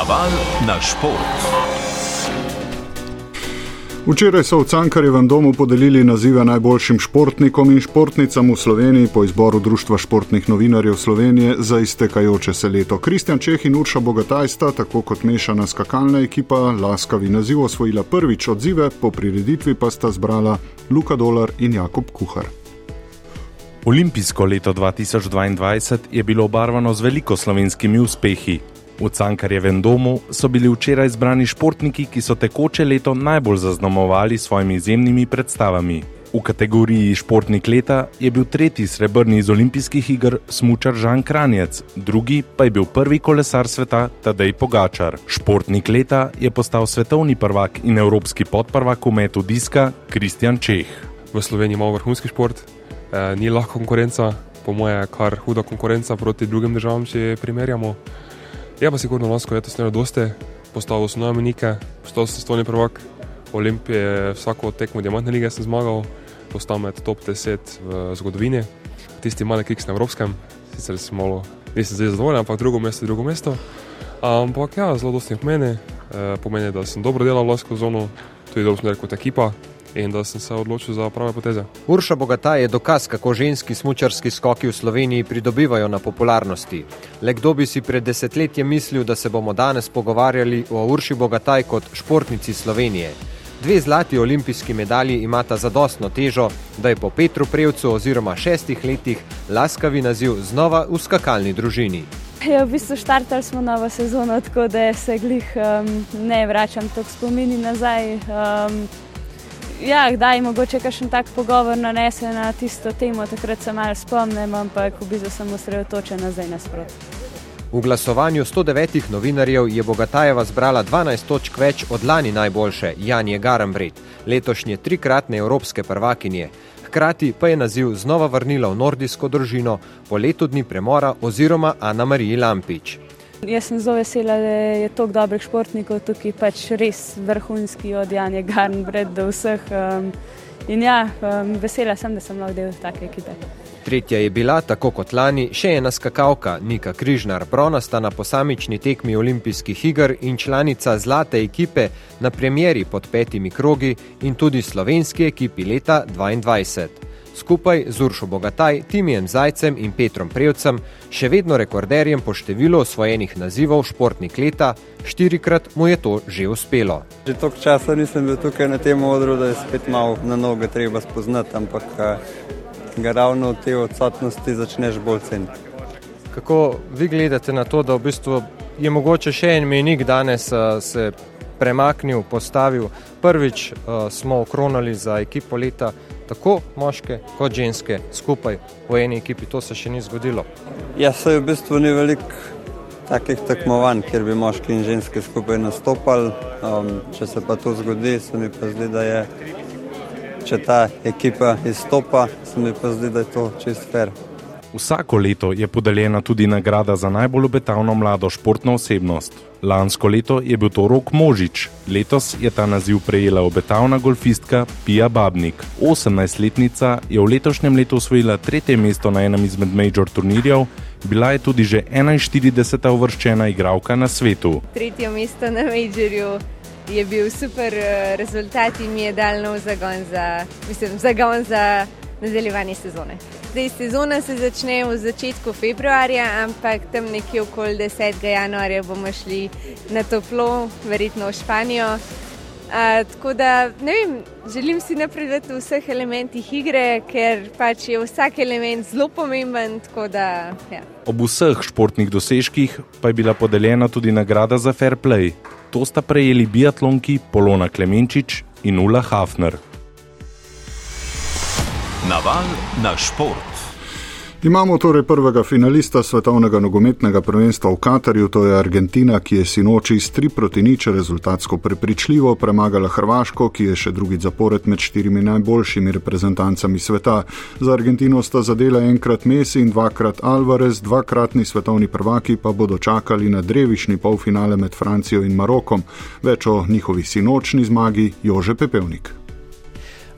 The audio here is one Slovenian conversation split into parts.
Naval na šport. Včeraj so v Cankarjevem domu podelili nazive najboljšim športnikom in športnicam v Sloveniji po izboru Društva športnih novinarjev Slovenije za iztekajoče se leto. Kristjan Čeh in Urša Bogataj sta, tako kot mešana skakalna ekipa, laskavi naziv osvojila prvič odzive, po prireditvi pa sta zbrala Luka Dolar in Jakob Kuhar. Olimpijsko leto 2022 je bilo obarvano z veliko slovenskimi uspehi. V Cankarjevem domu so bili včeraj izbrani športniki, ki so tekoče leto najbolj zaznamovali s svojimi izjemnimi predstavami. V kategoriji športnik leta je bil tretji srebrni iz olimpijskih iger smučar Žan Kranjec, drugi pa je bil prvi kolesar sveta Tadej Pogačar. Športnik leta je postal svetovni prvak in evropski podprvak v metu diska Kristjan Čeh. V Sloveniji imamo vrhunski šport, eh, ni lahko konkurenca, po mojem, kar huda konkurenca proti drugim državam, če primerjamo. Je pa sigurno lansko leto snelo doste, postavil sem nove menike, postal sem stolni prvak Olimpije, vsako tekmo Diamantne lige sem zmagal, postal med top 10 v zgodovini. Tisti mali kiks na evropskem, sicer sem malo, nisem zdaj zadovoljen, ampak drugo mesto drugo mesto. Ampak ja, zelo dosti pomeni, e, pomeni, da sem dobro delal lansko zono, tudi dobro sem delal kot ekipa in da sem se odločil za prave poteze. Urša Bogata je dokaz, kako ženski smočarski skoki v Sloveniji pridobivajo na popularnosti. Le kdo bi si pred desetletjem mislil, da se bomo danes pogovarjali o Urši Bogataj kot športnici Slovenije. Dve zlati olimpijski medalji imata zadostno težo, da je po Petru Prevcu oziroma šestih letih laskavi naziv znova v skakalni družini. Ja, v bistvu štartali smo novo sezono, tako da se glih um, ne vračam tako spomini nazaj. Um, ja, kdaj je mogoče kakšen tak pogovor nanese na tisto temo, takrat se malo spomnim, ampak v bistvu sem osredotočen nazaj nasprot. V glasovanju 109 novinarjev je Bogatajeva zbrala 12 točk več od lani najboljše Janje Garambret, letošnje trikratne evropske prvakinje. Hkrati pa je naziv znova vrnila v nordijsko družino po letu dni premora oziroma Ana Mariji Lampič. Jaz sem zelo vesela, da je toliko dobrih športnikov tukaj, pač res vrhunski od Janja Garnbred do vseh. Um, in ja, um, vesela sem, da sem lahko del take ekipe. Tretja je bila, tako kot lani, še ena skakalka, Nika Križnar, bronasta na posamični tekmi olimpijskih iger in članica zlate ekipe na premjeri pod petimi krogi in tudi slovenski ekipi leta 2022 skupaj z Uršo Bogataj, Timijem Zajcem in Petrom Prevcem, še vedno rekorderjem po številu osvojenih nazivov športnik leta, štirikrat mu je to že uspelo. Že toliko časa nisem bil tukaj na tem odru, da je spet malo na noge treba spoznati, ampak ga ravno v te odsotnosti začneš bolj ceniti. Kako vi gledate na to, da v bistvu je mogoče še en menik danes se premaknil, postavil. Prvič uh, smo okronali za ekipo leta, tako moške kot ženske, skupaj v eni ekipi. To se še ni zgodilo. Ja, se v bistvu ni veliko takih tekmovanj, kjer bi moški in ženske skupaj nastopali. Um, če se pa to zgodi, se mi pa zdi, da je. Če ta ekipa izstopa, se mi pa zdi, da je to čist fair. Vsako leto je podeljena tudi nagrada za najbolj obetavno mlado športno osebnost. Lansko leto je bil to Rok Možič, letos je ta naziv prejela obetavna golfistka Pija Babnik. 18-letnica je v letošnjem letu osvojila tretje mesto na enem izmed major turnirjev, bila je tudi že 41. uvrščena igralka na svetu. Tretje mesto na majorju. Je bil super eh, rezultat in mi je dal nov zagon za, mislim, zagon za nadaljevanje sezone. Zdaj, sezona se začne v začetku februarja, ampak tam nekje okoli 10. januarja bomo šli na toplo, verjetno v Španijo. A, tako da, ne vem, želim si napredovati v vseh elementih igre, ker pač je vsak element zelo pomemben. Da, ja. Ob vseh športnih dosežkih pa je bila podeljena tudi nagrada za fair play. To sta prejeli biatlonki Polona Klemenčič in Ula Hafner. Naval na šport. Imamo torej prvega finalista svetovnega nogometnega prvenstva v Katarju, to je Argentina, ki je sinoči s 3 proti nič rezultatsko prepričljivo premagala Hrvaško, ki je še drugi zapored med štirimi najboljšimi reprezentancami sveta. Za Argentino sta zadela enkrat Messi in dvakrat Alvarez, dvakratni svetovni prvaki pa bodo čakali na drevišni polfinale med Francijo in Marokom. Več o njihovi sinočni zmagi Jože Pepevnik.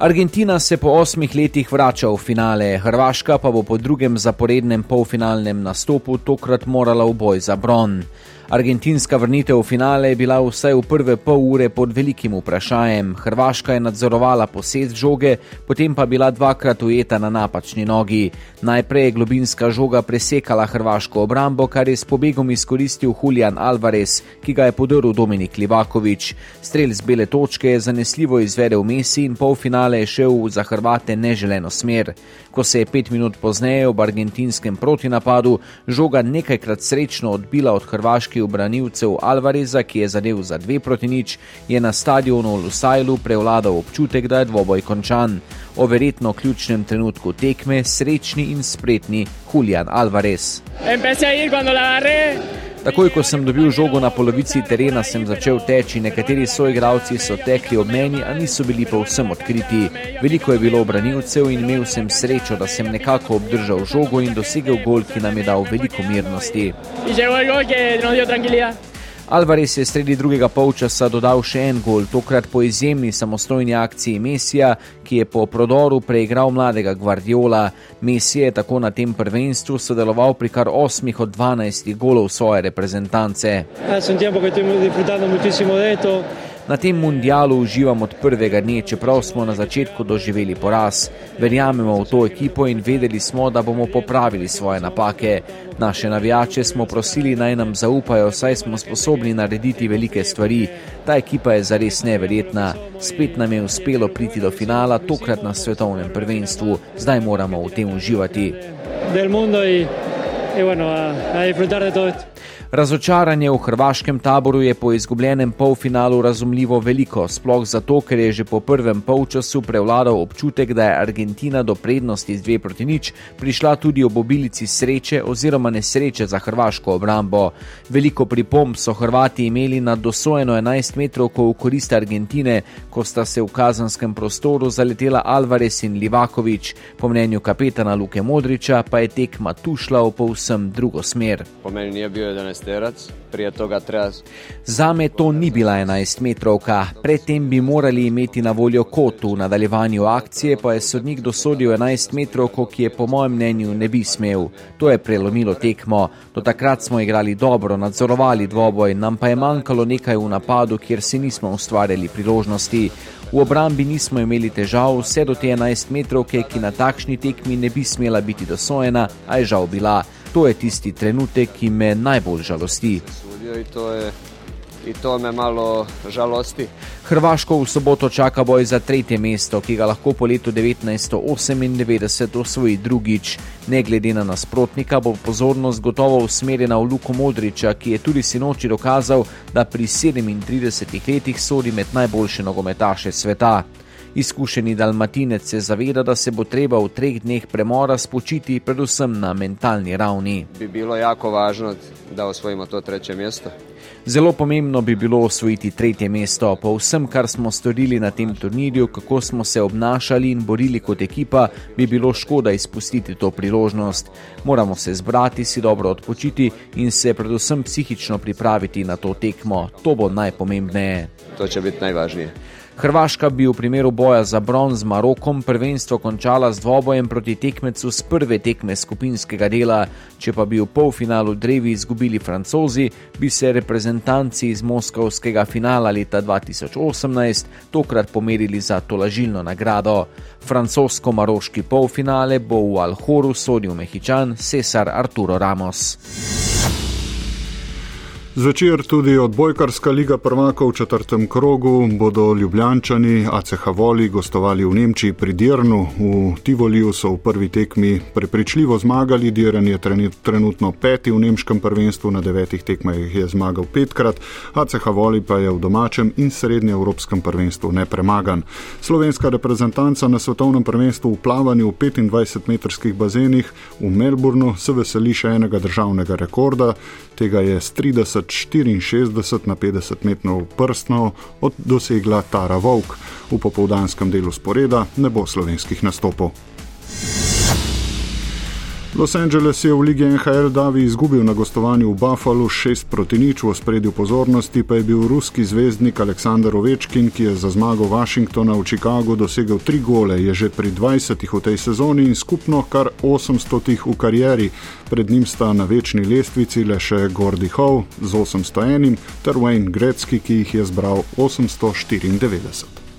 Argentina se po osmih letih vrača v finale, Hrvaška pa bo po drugem zaporednem polfinalnem nastopu tokrat morala v boj za bron. Argentinska vrnitev v finale je bila vsaj v prve pol ure pod velikim vprašanjem. Hrvaška je nadzorovala posed žoge, potem pa bila dvakrat ujeta na napačni nogi. Najprej je globinska žoga presekala hrvaško obrambo, kar je s pobegom izkoristil Julian Alvarez, ki ga je podrl Dominik Livakovič. Strel z bele točke je zanesljivo izvedel Messi in polfinale je šel za Hrvate neželeno smer. Ko se je pet minut pozneje v argentinskem protinapadu žoga nekajkrat srečno odbila od hrvaških obranilcev Alvareza, ki je zadev za dve proti nič, je na stadionu v Lusajlu prevladal občutek, da je dvoboj končan. O verjetno ključnem trenutku tekme srečni in spretni Julian Alvarez. Takoj, ko sem dobil žogo na polovici terena, sem začel teči. Nekateri soigravci so tekli ob meni, a niso bili povsem odkriti. Veliko je bilo obranilcev in imel sem srečo, da sem nekako obdržal žogo in dosegel gol, ki nam je dal veliko mirnosti. Alvarez je sredi drugega polčasa dodal še en gol, tokrat po izjemni samostojni akciji Mesija, ki je po prodoru preigral mladega Guardiola. Messi je tako na tem prvenstvu sodeloval pri kar 8 od 12 golov svoje reprezentance. Na tem mundialu uživam od prvega dne, čeprav smo na začetku doživeli poraz. Verjamemo v to ekipo in vedeli smo, da bomo popravili svoje napake. Naše navijače smo prosili naj nam zaupajo, saj smo sposobni narediti velike stvari. Ta ekipa je zares neverjetna. Spet nam je uspelo priti do finala, tokrat na svetovnem prvenstvu. Zdaj moramo v tem uživati. Del mundo in, in bueno, a, a disfrutar de todo esto. Razočaranje v hrvaškem taboru je po izgubljenem polfinalu razumljivo veliko, sploh zato, ker je že po prvem polčasu prevladal občutek, da je Argentina do prednosti z dve proti nič prišla tudi ob obilici sreče oziroma nesreče za hrvaško obrambo. Veliko pripomb so Hrvati imeli na dosojeno 11 metrov v korist Argentine, ko sta se v kazanskem prostoru zaletela Alvarez in Livakovič. Po mnenju kapetana Luke Modriča pa je tekma tu šla v povsem drugo smer. Po meni nije bio 11 terac, prije toga treba. Za me to ni bila 11 metrovka, predtem bi morali imeti na voljo kot v nadaljevanju akcije, pa je sodnik dosodil 11 metrovko, ki je po mojem mnenju ne bi smel. To je prelomilo tekmo. Do takrat smo igrali dobro, nadzorovali dvoboj, nam pa je manjkalo nekaj v napadu, kjer si nismo ustvarjali priložnosti. V obrambi nismo imeli težav, vse do te 11 metrovke, ki na takšni tekmi ne bi smela biti dosojena, a je žal bila. To je tisti trenutek, ki me najbolj žalosti. In to, je, in to me malo žalosti. Hrvaško v soboto čaka boj za tretje mesto, ki ga lahko po letu 1998 osvoji drugič. Ne glede na nasprotnika, bo pozornost gotovo usmerjena v Luko Modriča, ki je tudi sinoči dokazal, da pri 37 letih sodi med najboljše nogometaše sveta. Izkušeni dalmatinec se zaveda, da se bo treba v treh dneh premora spočiti, predvsem na mentalni ravni. Bi bilo jako važno, da osvojimo to tretje mesto. Zelo pomembno bi bilo osvojiti tretje mesto. Po vsem, kar smo storili na tem turnirju, kako smo se obnašali in borili kot ekipa, bi bilo škoda izpustiti to priložnost. Moramo se zbrati, si dobro odpočiti in se predvsem psihično pripraviti na to tekmo. To bo najpomembneje. To će biti najvažnije. Hrvaška bi v primeru boja za bron z Marokom prvenstvo končala z dvobojem proti tekmecu z prve tekme skupinskega dela, če pa bi v polfinalu drevi izgubili francozi, bi se reprezentanci iz moskovskega finala leta 2018 tokrat pomerili za tolažilno nagrado. Francosko-maroški polfinale bo v Alhoru sodil mehičan Cesar Arturo Ramos. Zvečer tudi odbojkarska liga prvaka v četrtem krogu bodo ljubljančani ACH Voli gostovali v Nemčiji pri Dirnu. V Tivoliju so v prvi tekmi prepričljivo zmagali, Dirn je trenutno peti v nemškem prvenstvu, na devetih tekmah je zmagal petkrat, ACH Voli pa je v domačem in srednjem evropskem prvenstvu nepremagan. Slovenska reprezentanca na svetovnem prvenstvu v plavanju v 25-metrskih bazenih v Melbournu se veseli še enega državnega rekorda, tega je s 30 64 na 50 metrov prstno od dosegla Tara Vovk. V popoldanskem delu sporeda ne bo slovenskih nastopov. Los Angeles je v Ligi NHL Davi izgubil na gostovanju v Buffalo 6 proti nič, v spredju pozornosti pa je bil ruski zvezdnik Aleksandr Ovečkin, ki je za zmago Washingtona v Chicagu dosegel tri gole, je že pri 20 v tej sezoni in skupno kar 800 v karieri. Pred njim sta na večni lestvici le še Gordy Howe z 801 ter Wayne Gretzky, ki jih je zbral 894.